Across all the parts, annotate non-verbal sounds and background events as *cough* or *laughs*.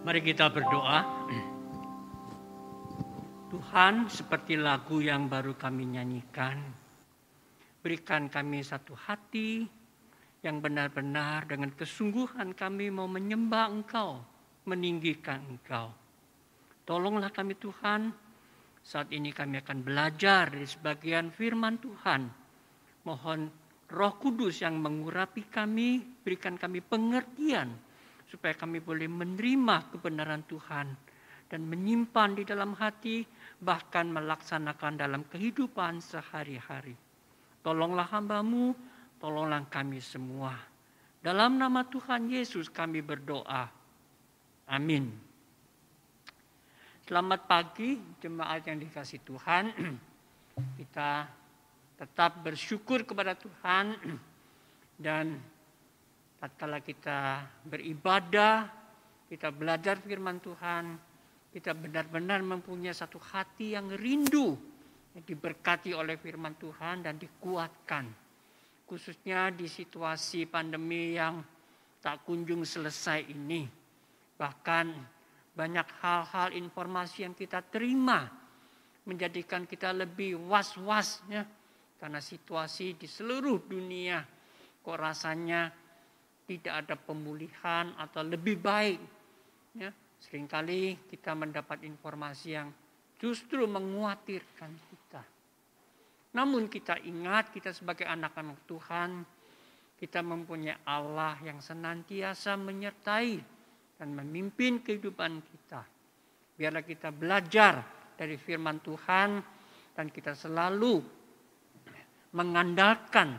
Mari kita berdoa. Tuhan, seperti lagu yang baru kami nyanyikan, berikan kami satu hati yang benar-benar dengan kesungguhan kami mau menyembah Engkau, meninggikan Engkau. Tolonglah kami Tuhan, saat ini kami akan belajar dari sebagian firman Tuhan. Mohon Roh Kudus yang mengurapi kami, berikan kami pengertian supaya kami boleh menerima kebenaran Tuhan dan menyimpan di dalam hati bahkan melaksanakan dalam kehidupan sehari-hari. Tolonglah hambamu, tolonglah kami semua. Dalam nama Tuhan Yesus kami berdoa. Amin. Selamat pagi jemaat yang dikasih Tuhan. Kita tetap bersyukur kepada Tuhan dan tatkala kita beribadah, kita belajar firman Tuhan, kita benar-benar mempunyai satu hati yang rindu yang diberkati oleh firman Tuhan dan dikuatkan. Khususnya di situasi pandemi yang tak kunjung selesai ini. Bahkan banyak hal-hal informasi yang kita terima menjadikan kita lebih was-was ya karena situasi di seluruh dunia kok rasanya tidak ada pemulihan atau lebih baik. Ya, sering kali kita mendapat informasi yang justru menguatirkan kita. Namun kita ingat kita sebagai anak-anak Tuhan, kita mempunyai Allah yang senantiasa menyertai dan memimpin kehidupan kita. Biarlah kita belajar dari firman Tuhan dan kita selalu mengandalkan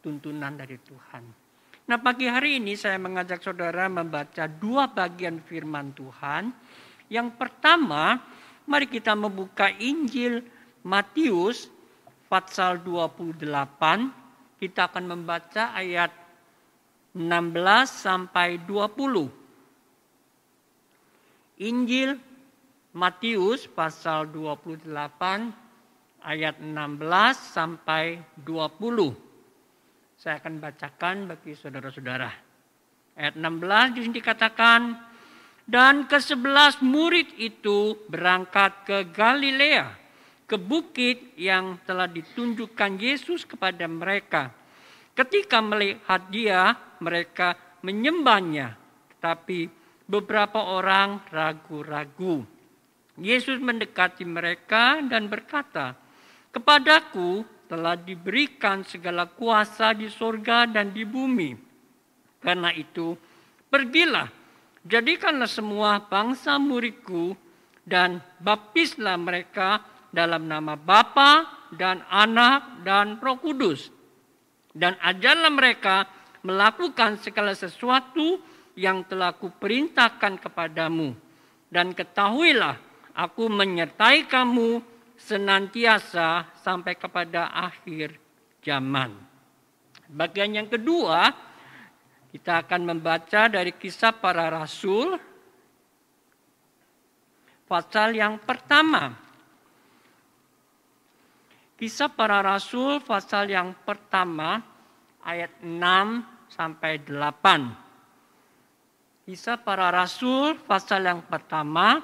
tuntunan dari Tuhan. Nah pagi hari ini saya mengajak saudara membaca dua bagian firman Tuhan. Yang pertama, mari kita membuka Injil Matius pasal 28. Kita akan membaca ayat 16 sampai 20. Injil Matius pasal 28 ayat 16 sampai 20. Saya akan bacakan bagi saudara-saudara. Ayat 16 di dikatakan, dan ke sebelas murid itu berangkat ke Galilea, ke bukit yang telah ditunjukkan Yesus kepada mereka. Ketika melihat dia, mereka menyembahnya. Tetapi beberapa orang ragu-ragu. Yesus mendekati mereka dan berkata, Kepadaku telah diberikan segala kuasa di sorga dan di bumi. Karena itu, pergilah, jadikanlah semua bangsa muridku dan baptislah mereka dalam nama Bapa dan Anak dan Roh Kudus. Dan ajarlah mereka melakukan segala sesuatu yang telah kuperintahkan kepadamu. Dan ketahuilah, aku menyertai kamu senantiasa sampai kepada akhir zaman. Bagian yang kedua, kita akan membaca dari kisah para rasul pasal yang pertama. Kisah para rasul pasal yang pertama ayat 6 sampai 8. Kisah para rasul pasal yang pertama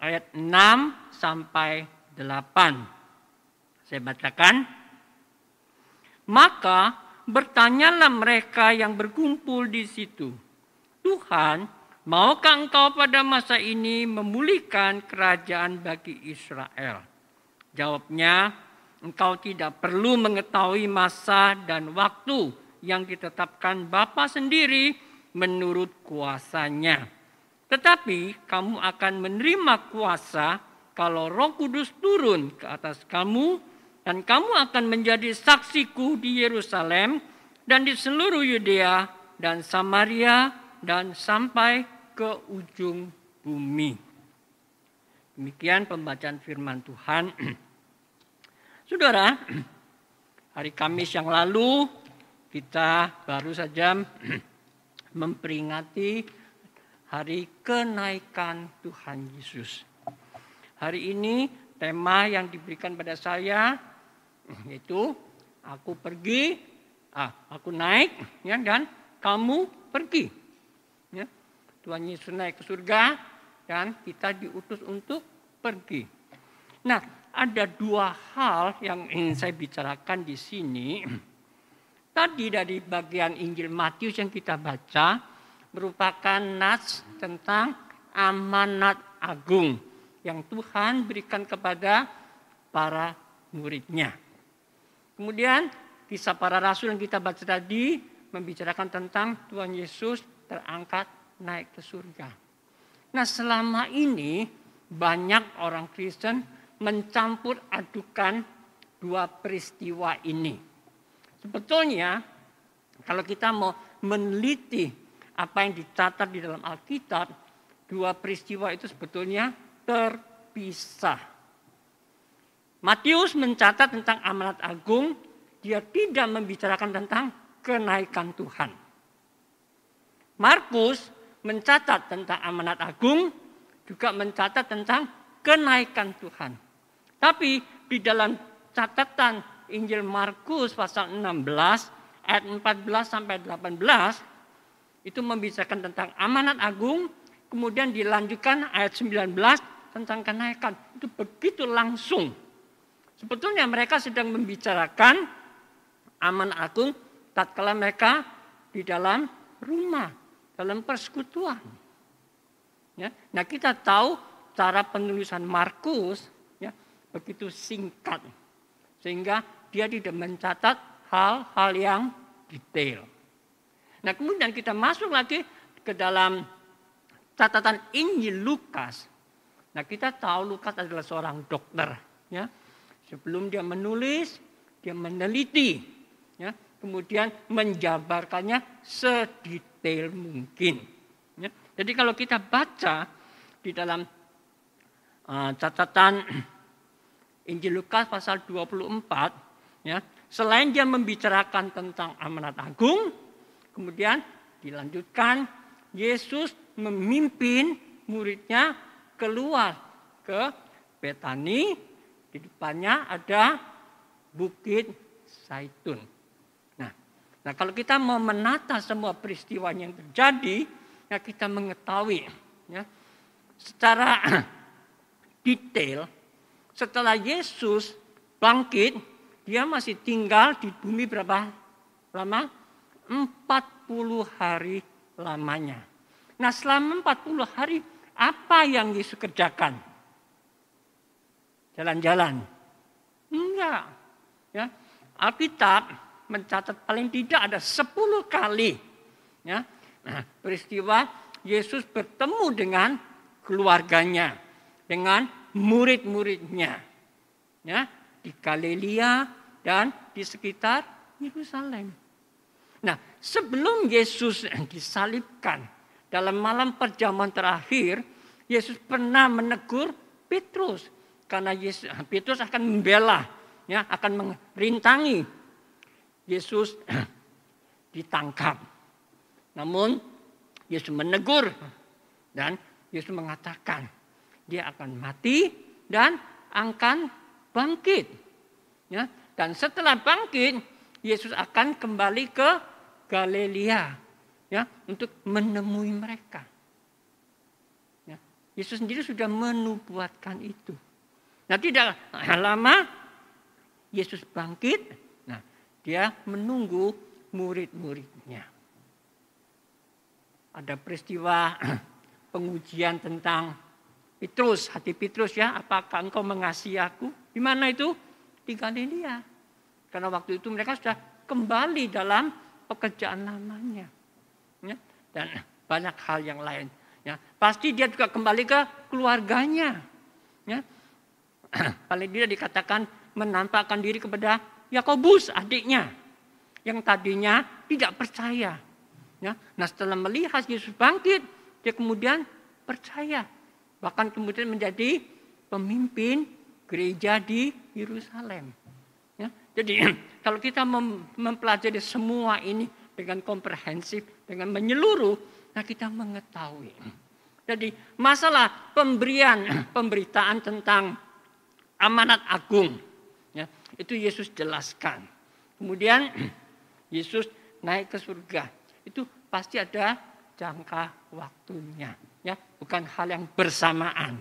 ayat 6 sampai 8. Saya bacakan. Maka bertanyalah mereka yang berkumpul di situ. Tuhan, maukah engkau pada masa ini memulihkan kerajaan bagi Israel? Jawabnya, engkau tidak perlu mengetahui masa dan waktu yang ditetapkan Bapa sendiri menurut kuasanya. Tetapi kamu akan menerima kuasa kalau Roh Kudus turun ke atas kamu dan kamu akan menjadi saksiku di Yerusalem dan di seluruh Yudea dan Samaria dan sampai ke ujung bumi. Demikian pembacaan firman Tuhan. *clears throat* Saudara, *clears throat* hari Kamis yang lalu kita baru saja *clears throat* memperingati hari kenaikan Tuhan Yesus. Hari ini tema yang diberikan pada saya *clears throat* yaitu aku pergi, ah, aku naik, ya, dan kamu pergi. Ya. Tuhan Yesus naik ke surga, dan kita diutus untuk pergi. Nah, ada dua hal yang ingin saya bicarakan di sini. *clears throat* Tadi dari bagian Injil Matius yang kita baca merupakan nas tentang amanat agung yang Tuhan berikan kepada para muridnya. Kemudian kisah para rasul yang kita baca tadi membicarakan tentang Tuhan Yesus terangkat naik ke surga. Nah selama ini banyak orang Kristen mencampur adukan dua peristiwa ini. Sebetulnya kalau kita mau meneliti apa yang dicatat di dalam Alkitab, dua peristiwa itu sebetulnya terpisah. Matius mencatat tentang amanat agung, dia tidak membicarakan tentang kenaikan Tuhan. Markus mencatat tentang amanat agung, juga mencatat tentang kenaikan Tuhan. Tapi di dalam catatan Injil Markus pasal 16 ayat 14 sampai 18 itu membicarakan tentang amanat agung, kemudian dilanjutkan ayat 19 tentang kenaikan. Itu begitu langsung Sebetulnya mereka sedang membicarakan aman agung tatkala mereka di dalam rumah, dalam persekutuan. Ya. Nah kita tahu cara penulisan Markus ya, begitu singkat. Sehingga dia tidak mencatat hal-hal yang detail. Nah kemudian kita masuk lagi ke dalam catatan Injil Lukas. Nah kita tahu Lukas adalah seorang dokter. Ya Sebelum dia menulis, dia meneliti, ya, kemudian menjabarkannya sedetail mungkin. Ya. Jadi kalau kita baca di dalam uh, catatan *clears throat* Injil Lukas pasal 24, ya, selain dia membicarakan tentang amanat agung, kemudian dilanjutkan Yesus memimpin muridnya keluar ke Betani di depannya ada Bukit Saitun. Nah, nah kalau kita mau menata semua peristiwa yang terjadi, ya kita mengetahui ya, secara *clears throat* detail setelah Yesus bangkit, dia masih tinggal di bumi berapa lama? 40 hari lamanya. Nah selama 40 hari apa yang Yesus kerjakan? jalan-jalan. Enggak. Ya. Alkitab mencatat paling tidak ada 10 kali ya, nah, peristiwa Yesus bertemu dengan keluarganya, dengan murid-muridnya. Ya, di Galilea dan di sekitar Yerusalem. Nah, sebelum Yesus *laughs* disalibkan dalam malam perjamuan terakhir, Yesus pernah menegur Petrus karena Yesus, Petrus akan membela, ya, akan merintangi. Yesus *clears throat* ditangkap. Namun Yesus menegur dan Yesus mengatakan dia akan mati dan akan bangkit. Ya, dan setelah bangkit, Yesus akan kembali ke Galilea ya untuk menemui mereka. Ya, Yesus sendiri sudah menubuatkan itu. Nah tidak lama Yesus bangkit. Nah dia menunggu murid-muridnya. Ada peristiwa *clears throat* pengujian tentang Petrus, hati Petrus ya, apakah engkau mengasihi aku? Di mana itu? Di Galilea. Karena waktu itu mereka sudah kembali dalam pekerjaan lamanya. Ya, dan banyak hal yang lain. Ya, pasti dia juga kembali ke keluarganya. Ya, *clears throat* paling tidak dikatakan menampakkan diri kepada Yakobus adiknya yang tadinya tidak percaya. Ya, nah setelah melihat Yesus bangkit, dia kemudian percaya. Bahkan kemudian menjadi pemimpin gereja di Yerusalem. Ya, jadi *clears throat* kalau kita mem mempelajari semua ini dengan komprehensif, dengan menyeluruh, nah kita mengetahui. Jadi masalah pemberian *clears throat* pemberitaan tentang amanat agung. Ya, itu Yesus jelaskan. Kemudian *clears throat* Yesus naik ke surga. Itu pasti ada jangka waktunya. ya, bukan hal yang bersamaan.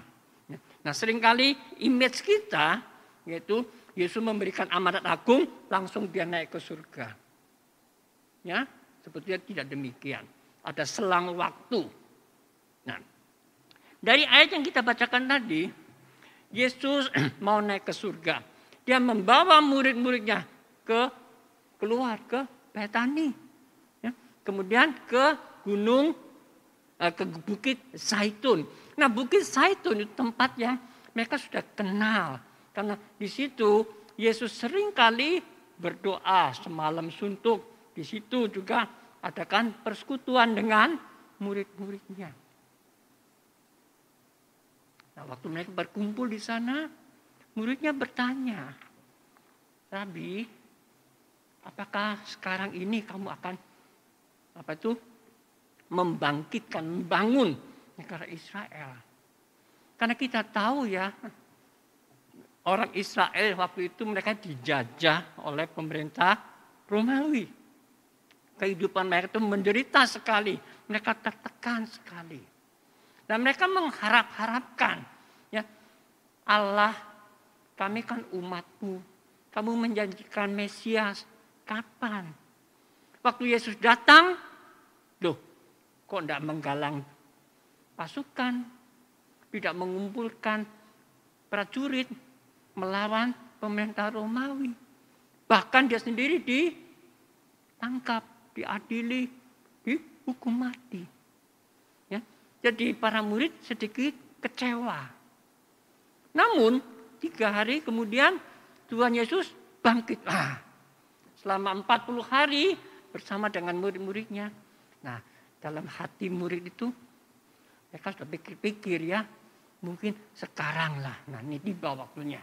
Ya. Nah, sering kali image kita yaitu Yesus memberikan amanat agung langsung dia naik ke surga. Ya, sebetulnya tidak demikian. Ada selang waktu. Nah, dari ayat yang kita bacakan tadi, Yesus *clears throat* mau naik ke surga. Dia membawa murid-muridnya ke keluar ke Betani. Ya, kemudian ke gunung eh, ke bukit Zaitun. Nah, bukit Zaitun itu tempat yang mereka sudah kenal karena di situ Yesus sering kali berdoa semalam suntuk. Di situ juga adakan persekutuan dengan murid-muridnya. Nah, waktu mereka berkumpul di sana, muridnya bertanya, Rabi, apakah sekarang ini kamu akan apa itu membangkitkan, membangun negara Israel? Karena kita tahu ya, orang Israel waktu itu mereka dijajah oleh pemerintah Romawi. Kehidupan mereka itu menderita sekali, mereka tertekan sekali. Dan mereka mengharap-harapkan ya Allah kami kan umatmu. Kamu menjanjikan Mesias. Kapan? Waktu Yesus datang, loh kok tidak menggalang pasukan, tidak mengumpulkan prajurit melawan pemerintah Romawi. Bahkan dia sendiri ditangkap, diadili, dihukum mati. Ya. Jadi para murid sedikit kecewa. Namun tiga hari kemudian Tuhan Yesus bangkit. Ah, selama 40 hari bersama dengan murid-muridnya. Nah, dalam hati murid itu mereka sudah pikir-pikir ya, mungkin sekarang lah. Nah, ini tiba waktunya.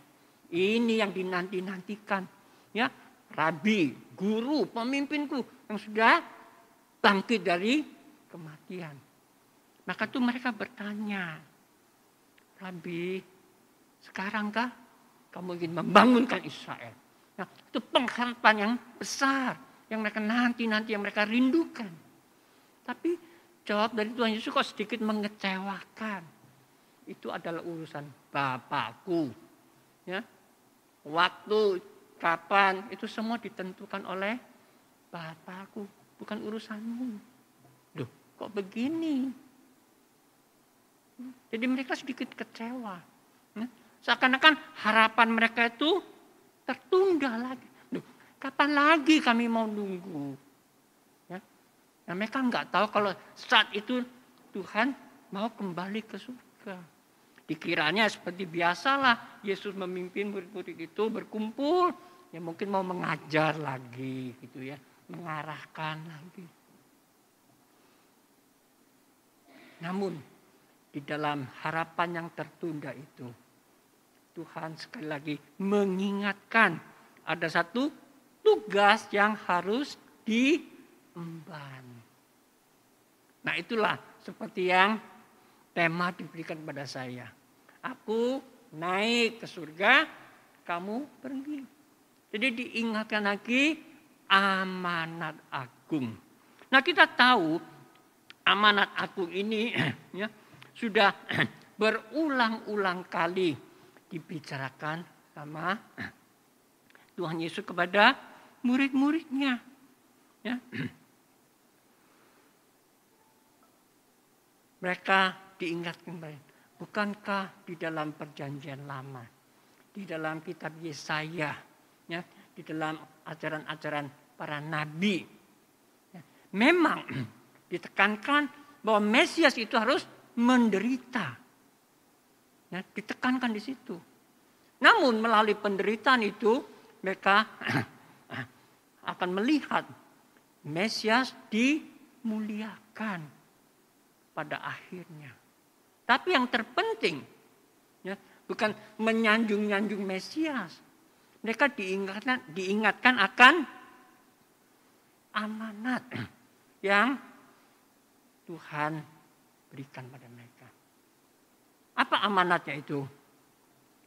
Ini yang dinanti-nantikan. Ya, rabi, guru, pemimpinku yang sudah bangkit dari kematian. Maka tuh mereka bertanya, Rabi, Sekarangkah kamu ingin membangunkan Israel? Nah, itu pengharapan yang besar yang mereka nanti-nanti yang mereka rindukan. Tapi jawab dari Tuhan Yesus kok sedikit mengecewakan. Itu adalah urusan Bapakku. Ya. Waktu, kapan, itu semua ditentukan oleh Bapakku. Bukan urusanmu. Duh, kok begini? Jadi mereka sedikit kecewa. Seakan-akan harapan mereka itu tertunda lagi. Duh, kapan lagi kami mau nunggu? Ya. Nah, mereka nggak tahu kalau saat itu Tuhan mau kembali ke surga. Dikiranya seperti biasalah Yesus memimpin murid-murid itu berkumpul, ya mungkin mau mengajar lagi gitu ya, mengarahkan lagi. Namun di dalam harapan yang tertunda itu Tuhan sekali lagi mengingatkan ada satu tugas yang harus diemban. Nah itulah seperti yang tema diberikan pada saya. Aku naik ke surga, kamu pergi. Jadi diingatkan lagi amanat agung. Nah kita tahu amanat agung ini *clears throat* ya, sudah *clears throat* berulang-ulang kali dibicarakan sama *clears throat* Tuhan Yesus kepada murid-muridnya. Ya. Mereka diingatkan. Bukankah di dalam perjanjian lama, di dalam kitab Yesaya, ya, di dalam ajaran-ajaran para nabi, ya, memang *clears throat* ditekankan bahwa Mesias itu harus menderita. Ya, ditekankan di situ. Namun melalui penderitaan itu mereka *clears throat* akan melihat Mesias dimuliakan pada akhirnya. Tapi yang terpenting ya, bukan menyanjung-nyanjung Mesias. Mereka diingatkan, diingatkan akan amanat *clears throat* yang Tuhan berikan pada mereka. Apa amanatnya itu?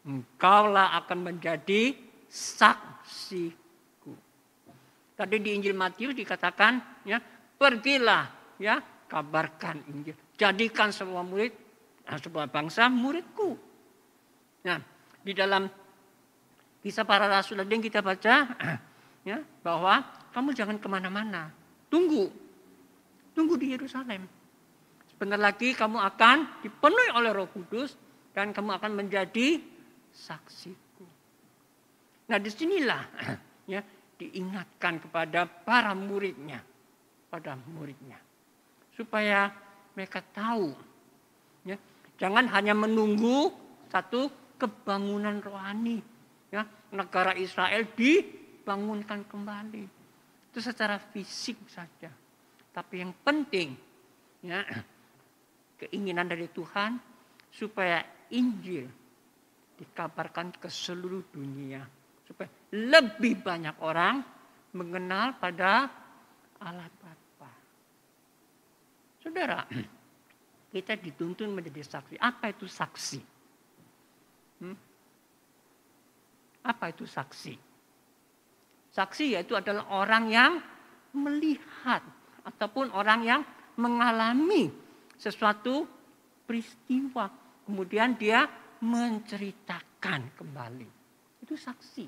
Engkaulah akan menjadi saksiku. Tadi di Injil Matius dikatakan, ya, pergilah ya kabarkan Injil. Jadikan semua murid, nah, sebuah bangsa muridku. Nah, di dalam kisah para rasul yang kita baca, *clears throat* ya, bahwa kamu jangan ke mana-mana. Tunggu. Tunggu di Yerusalem. Sebentar lagi kamu akan dipenuhi oleh roh kudus dan kamu akan menjadi saksiku. Nah di sinilah *clears throat* ya diingatkan kepada para muridnya, pada muridnya, supaya mereka tahu, ya jangan hanya menunggu satu kebangunan rohani, ya negara Israel dibangunkan kembali, itu secara fisik saja, tapi yang penting, ya keinginan dari Tuhan supaya Injil dikabarkan ke seluruh dunia supaya lebih banyak orang mengenal pada Allah Bapa. Saudara, kita dituntun menjadi saksi. Apa itu saksi? Hmm? Apa itu saksi? Saksi yaitu adalah orang yang melihat ataupun orang yang mengalami sesuatu peristiwa. Kemudian dia menceritakan kembali. Itu saksi.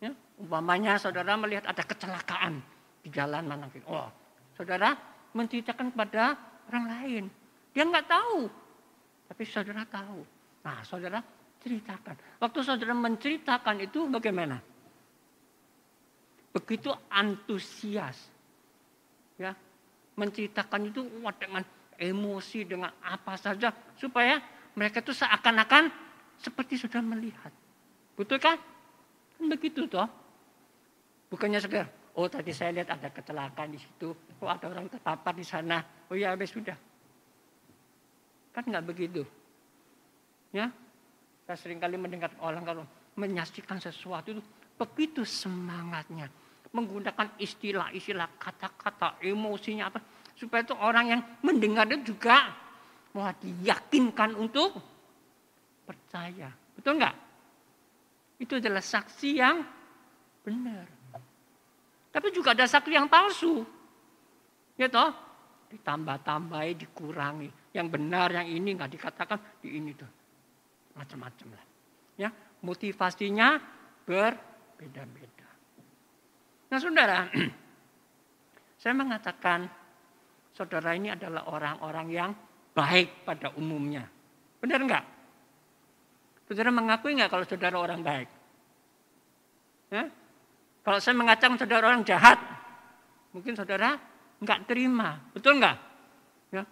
Ya, umpamanya saudara melihat ada kecelakaan di jalan mana. Oh, saudara menceritakan kepada orang lain. Dia nggak tahu, tapi saudara tahu. Nah, saudara ceritakan. Waktu saudara menceritakan itu bagaimana? Begitu antusias. Ya, menceritakan itu dengan emosi dengan apa saja supaya mereka itu seakan-akan seperti sudah melihat. Betul kan? Kan begitu toh. Bukannya sekedar, oh tadi saya lihat ada kecelakaan di situ, oh ada orang terpapar di sana, oh ya habis sudah. Kan nggak begitu. Ya, saya sering kali mendengar orang kalau menyaksikan sesuatu itu begitu semangatnya. Menggunakan istilah-istilah kata-kata, emosinya apa. Supaya itu orang yang mendengarnya juga Wah diyakinkan untuk percaya. Betul nggak? Itu adalah saksi yang benar. Tapi juga ada saksi yang palsu. Ya toh? Ditambah-tambahi, dikurangi. Yang benar, yang ini nggak dikatakan, di ini tuh. Macam-macam lah. Ya, motivasinya berbeda-beda. Nah saudara, *clears throat* saya mengatakan saudara ini adalah orang-orang yang baik pada umumnya. Benar enggak? Saudara mengakui enggak kalau saudara orang baik? Ya? Kalau saya mengacang saudara orang jahat, mungkin saudara enggak terima. Betul enggak? Ya,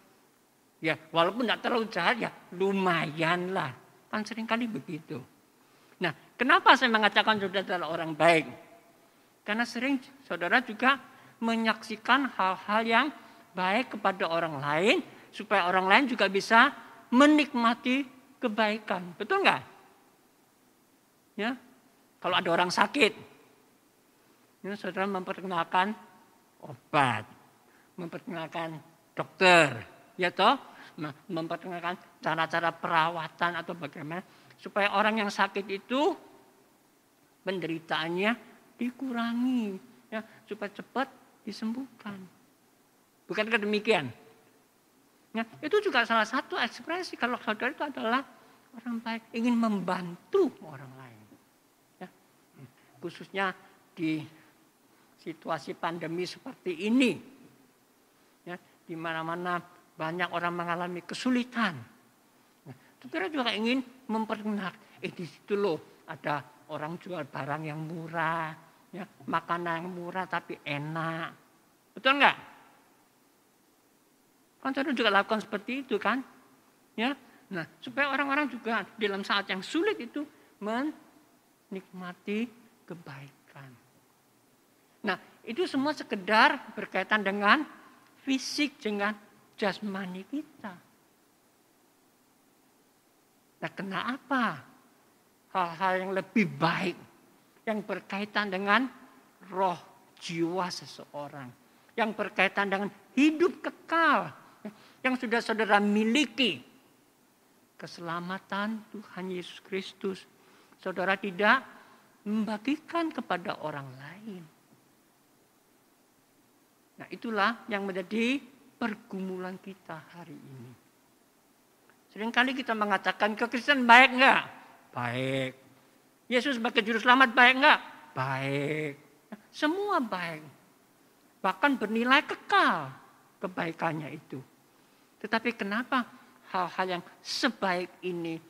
ya walaupun enggak terlalu jahat ya lumayan lah. Kan sering kali begitu. Nah, kenapa saya mengatakan saudara adalah orang baik? Karena sering saudara juga menyaksikan hal-hal yang baik kepada orang lain supaya orang lain juga bisa menikmati kebaikan. Betul nggak? Ya, kalau ada orang sakit, ya, saudara memperkenalkan obat, memperkenalkan dokter, ya toh, memperkenalkan cara-cara perawatan atau bagaimana supaya orang yang sakit itu penderitaannya dikurangi, ya supaya cepat disembuhkan. Bukankah demikian? Ya, itu juga salah satu ekspresi kalau saudara itu adalah orang baik, ingin membantu orang lain. Ya, khususnya di situasi pandemi seperti ini, ya, di mana-mana banyak orang mengalami kesulitan. Saudara juga ingin memperkenalkan, eh di situ loh ada orang jual barang yang murah, ya, makanan yang murah tapi enak. Betul enggak? Kan saudara juga lakukan seperti itu kan? Ya. Nah, supaya orang-orang juga dalam saat yang sulit itu menikmati kebaikan. Nah, itu semua sekedar berkaitan dengan fisik, dengan jasmani kita. Nah, kenapa hal-hal yang lebih baik yang berkaitan dengan roh jiwa seseorang, yang berkaitan dengan hidup kekal, yang sudah saudara miliki. Keselamatan Tuhan Yesus Kristus. Saudara tidak membagikan kepada orang lain. Nah itulah yang menjadi pergumulan kita hari ini. Seringkali kita mengatakan kekristenan baik enggak? Baik. Yesus sebagai juru selamat baik enggak? Baik. Semua baik. Bahkan bernilai kekal kebaikannya itu. Tetapi kenapa hal-hal yang sebaik ini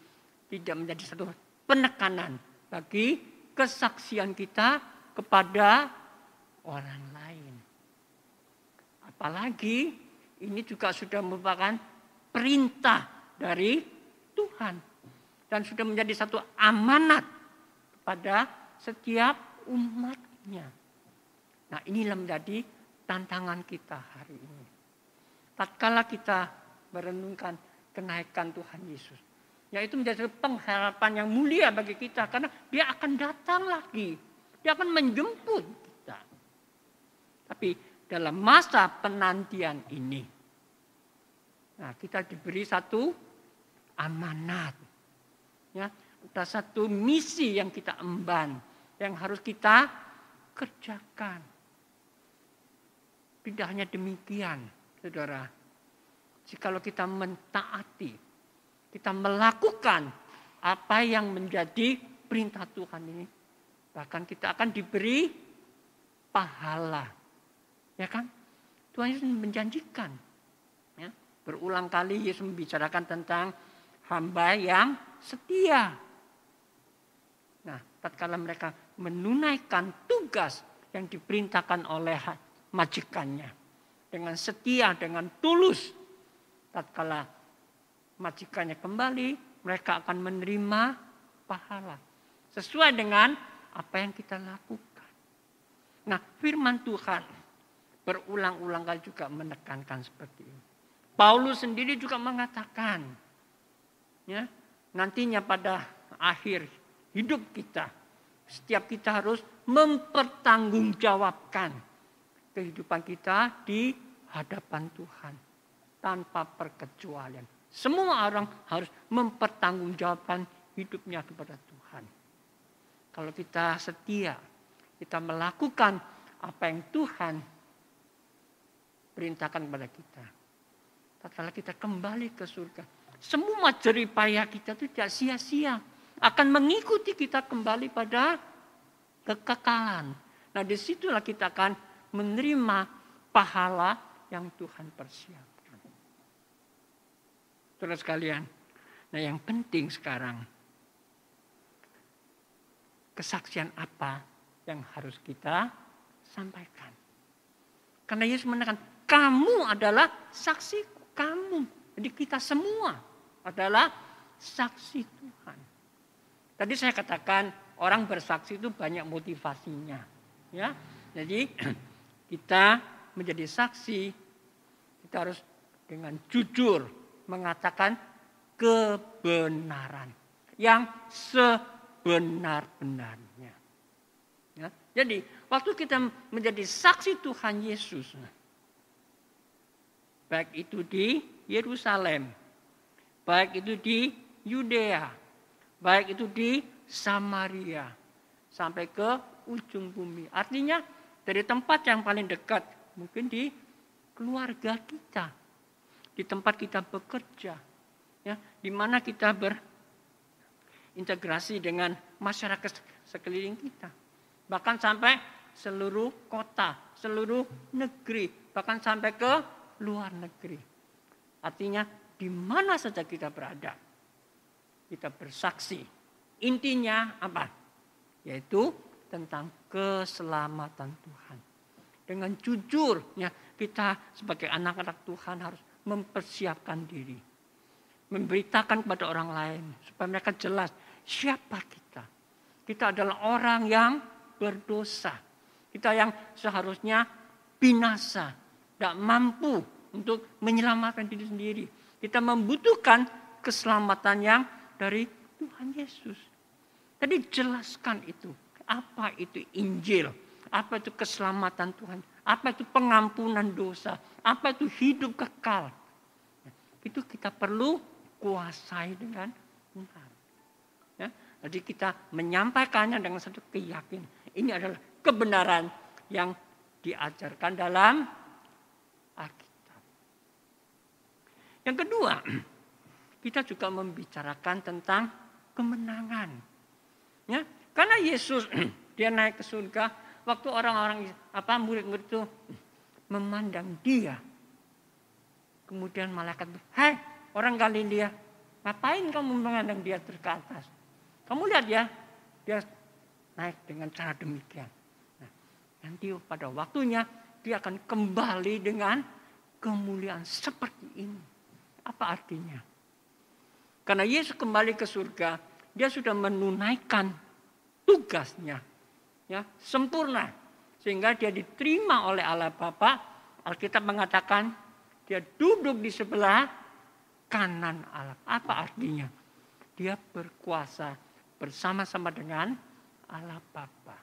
tidak menjadi satu penekanan bagi kesaksian kita kepada orang lain. Apalagi ini juga sudah merupakan perintah dari Tuhan. Dan sudah menjadi satu amanat kepada setiap umatnya. Nah inilah menjadi tantangan kita hari ini. Tatkala kita merenungkan kenaikan Tuhan Yesus. Yaitu menjadi pengharapan yang mulia bagi kita. Karena dia akan datang lagi. Dia akan menjemput kita. Tapi dalam masa penantian ini. Nah kita diberi satu amanat. Ya, ada satu misi yang kita emban, yang harus kita kerjakan. Tidak hanya demikian, saudara. Jikalau kita mentaati, kita melakukan apa yang menjadi perintah Tuhan ini, bahkan kita akan diberi pahala. Ya kan? Tuhan Yesus menjanjikan. Ya, berulang kali Yesus membicarakan tentang hamba yang setia. Nah, tatkala mereka menunaikan tugas yang diperintahkan oleh majikannya dengan setia, dengan tulus, tatkala majikannya kembali, mereka akan menerima pahala sesuai dengan apa yang kita lakukan. Nah, firman Tuhan berulang-ulang kali juga menekankan seperti ini. Paulus sendiri juga mengatakan, ya nantinya pada akhir hidup kita setiap kita harus mempertanggungjawabkan kehidupan kita di hadapan Tuhan tanpa perkecualian. Semua orang harus mempertanggungjawabkan hidupnya kepada Tuhan. Kalau kita setia, kita melakukan apa yang Tuhan perintahkan kepada kita. Tatkala kita kembali ke surga, semua jeripaya kita itu tidak sia-sia. Akan mengikuti kita kembali pada kekekalan. Nah di situlah kita akan menerima pahala yang Tuhan persiapkan. Terus sekalian, nah yang penting sekarang, kesaksian apa yang harus kita sampaikan. Karena Yesus menekan, kamu adalah saksiku, kamu. Jadi kita semua adalah saksi Tuhan. Tadi saya katakan orang bersaksi itu banyak motivasinya, ya. Jadi *clears throat* kita menjadi saksi kita harus dengan jujur mengatakan kebenaran yang sebenar-benarnya. Ya. Jadi waktu kita menjadi saksi Tuhan Yesus, baik itu di Yerusalem, Baik itu di Yudea, baik itu di Samaria, sampai ke ujung bumi. Artinya dari tempat yang paling dekat, mungkin di keluarga kita, di tempat kita bekerja, ya, di mana kita berintegrasi dengan masyarakat sekeliling kita, bahkan sampai seluruh kota, seluruh negeri, bahkan sampai ke luar negeri. Artinya di mana saja kita berada. Kita bersaksi. Intinya apa? Yaitu tentang keselamatan Tuhan. Dengan jujurnya kita sebagai anak-anak Tuhan harus mempersiapkan diri. Memberitakan kepada orang lain supaya mereka jelas siapa kita. Kita adalah orang yang berdosa. Kita yang seharusnya binasa, tidak mampu untuk menyelamatkan diri sendiri. Kita membutuhkan keselamatan yang dari Tuhan Yesus. Tadi jelaskan itu. Apa itu Injil? Apa itu keselamatan Tuhan? Apa itu pengampunan dosa? Apa itu hidup kekal? Itu kita perlu kuasai dengan benar. Ya, jadi kita menyampaikannya dengan satu keyakinan. Ini adalah kebenaran yang diajarkan dalam Alkitab. Yang kedua, *clears throat* kita juga membicarakan tentang kemenangan. Ya, karena Yesus *clears throat* dia naik ke surga, waktu orang-orang apa murid-murid itu memandang dia. Kemudian malaikat, "Hai, orang Galilea, ngapain kamu memandang dia terus ke atas?" Kamu lihat ya, dia naik dengan cara demikian. Nah, nanti pada waktunya dia akan kembali dengan kemuliaan seperti ini. Apa artinya? Karena Yesus kembali ke surga, dia sudah menunaikan tugasnya. Ya, sempurna. Sehingga dia diterima oleh Allah Bapa. Alkitab mengatakan dia duduk di sebelah kanan Allah. Apa artinya? Dia berkuasa bersama-sama dengan Allah Bapa.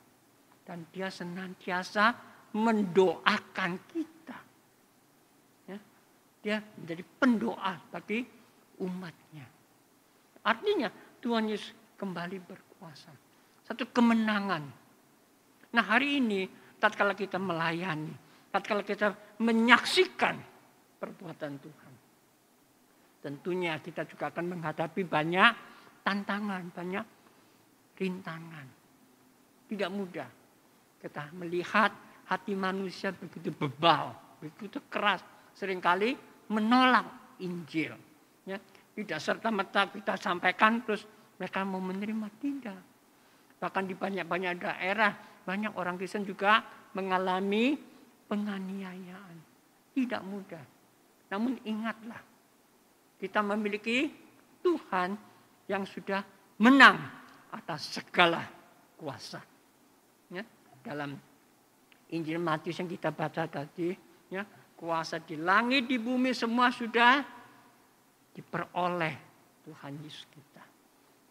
Dan dia senantiasa mendoakan kita. Ya, dia menjadi pendoa bagi umatnya. Artinya Tuhan Yesus kembali berkuasa. Satu kemenangan. Nah hari ini tatkala kita melayani, tatkala kita menyaksikan perbuatan Tuhan. Tentunya kita juga akan menghadapi banyak tantangan, banyak rintangan. Tidak mudah. Kita melihat hati manusia begitu bebal, begitu keras. Seringkali menolak Injil. Ya, tidak serta-merta kita sampaikan terus mereka mau menerima tidak. Bahkan di banyak-banyak daerah banyak orang Kristen juga mengalami penganiayaan. Tidak mudah. Namun ingatlah kita memiliki Tuhan yang sudah menang atas segala kuasa. Ya, dalam Injil Matius yang kita baca tadi, ya, kuasa di langit di bumi semua sudah diperoleh Tuhan Yesus kita.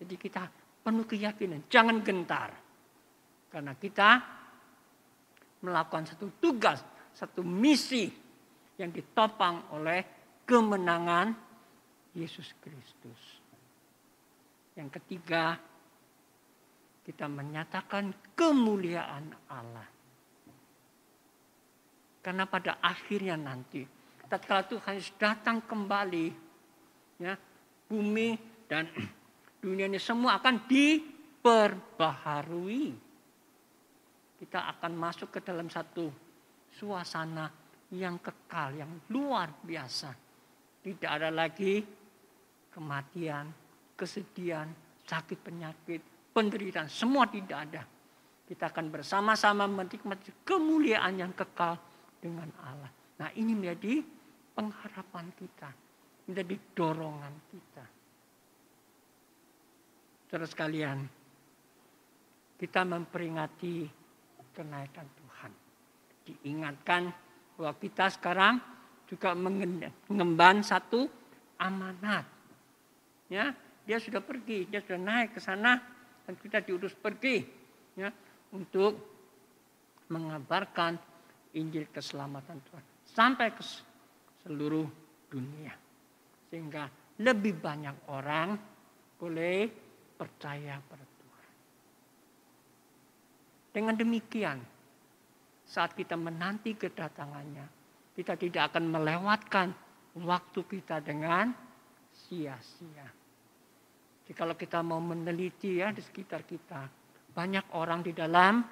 Jadi kita penuh keyakinan, jangan gentar. Karena kita melakukan satu tugas, satu misi yang ditopang oleh kemenangan Yesus Kristus. Yang ketiga, kita menyatakan kemuliaan Allah. Karena pada akhirnya nanti, tatkala Tuhan datang kembali ya, bumi dan *clears throat* dunia ini semua akan diperbaharui. Kita akan masuk ke dalam satu suasana yang kekal, yang luar biasa. Tidak ada lagi kematian, kesedihan, sakit penyakit, penderitaan, semua tidak ada. Kita akan bersama-sama menikmati kemuliaan yang kekal dengan Allah. Nah ini menjadi pengharapan kita menjadi dorongan kita. Saudara sekalian, kita memperingati kenaikan Tuhan. Diingatkan bahwa kita sekarang juga mengemban satu amanat. Ya, dia sudah pergi, dia sudah naik ke sana dan kita diurus pergi ya untuk mengabarkan Injil keselamatan Tuhan sampai ke seluruh dunia. Sehingga lebih banyak orang boleh percaya pada Tuhan. Dengan demikian, saat kita menanti kedatangannya, kita tidak akan melewatkan waktu kita dengan sia-sia. Jadi kalau kita mau meneliti ya di sekitar kita, banyak orang di dalam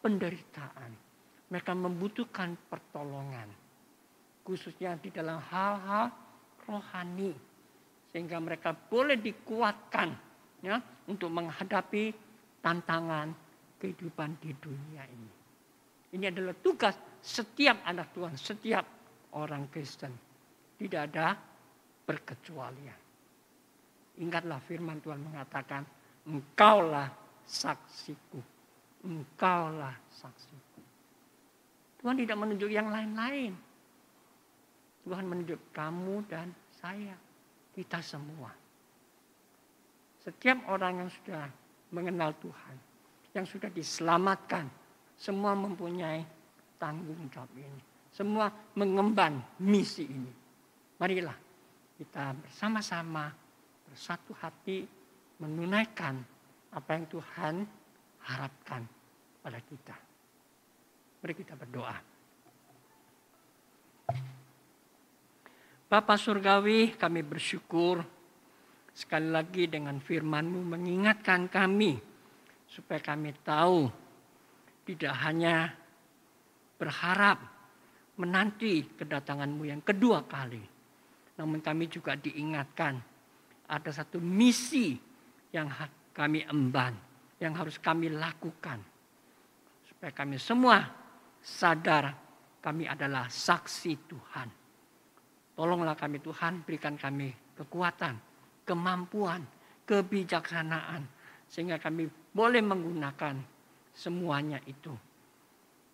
penderitaan. Mereka membutuhkan pertolongan. Khususnya di dalam hal-hal rohani sehingga mereka boleh dikuatkan ya untuk menghadapi tantangan kehidupan di dunia ini. Ini adalah tugas setiap anak Tuhan, setiap orang Kristen. Tidak ada berkecualian. Ingatlah firman Tuhan mengatakan, engkaulah saksiku. Engkaulah saksiku. Tuhan tidak menunjuk yang lain-lain. Tuhan menunjuk kamu dan saya, kita semua. Setiap orang yang sudah mengenal Tuhan, yang sudah diselamatkan, semua mempunyai tanggung jawab ini. Semua mengemban misi ini. Marilah kita bersama-sama bersatu hati menunaikan apa yang Tuhan harapkan pada kita. Mari kita berdoa. Bapak Surgawi kami bersyukur sekali lagi dengan firman-Mu mengingatkan kami supaya kami tahu tidak hanya berharap menanti kedatangan-Mu yang kedua kali. Namun kami juga diingatkan ada satu misi yang kami emban, yang harus kami lakukan. Supaya kami semua sadar kami adalah saksi Tuhan. Tolonglah kami Tuhan, berikan kami kekuatan, kemampuan, kebijaksanaan. Sehingga kami boleh menggunakan semuanya itu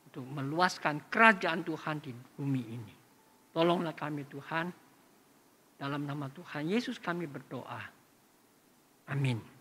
untuk meluaskan kerajaan Tuhan di bumi ini. Tolonglah kami Tuhan, dalam nama Tuhan Yesus kami berdoa. Amin.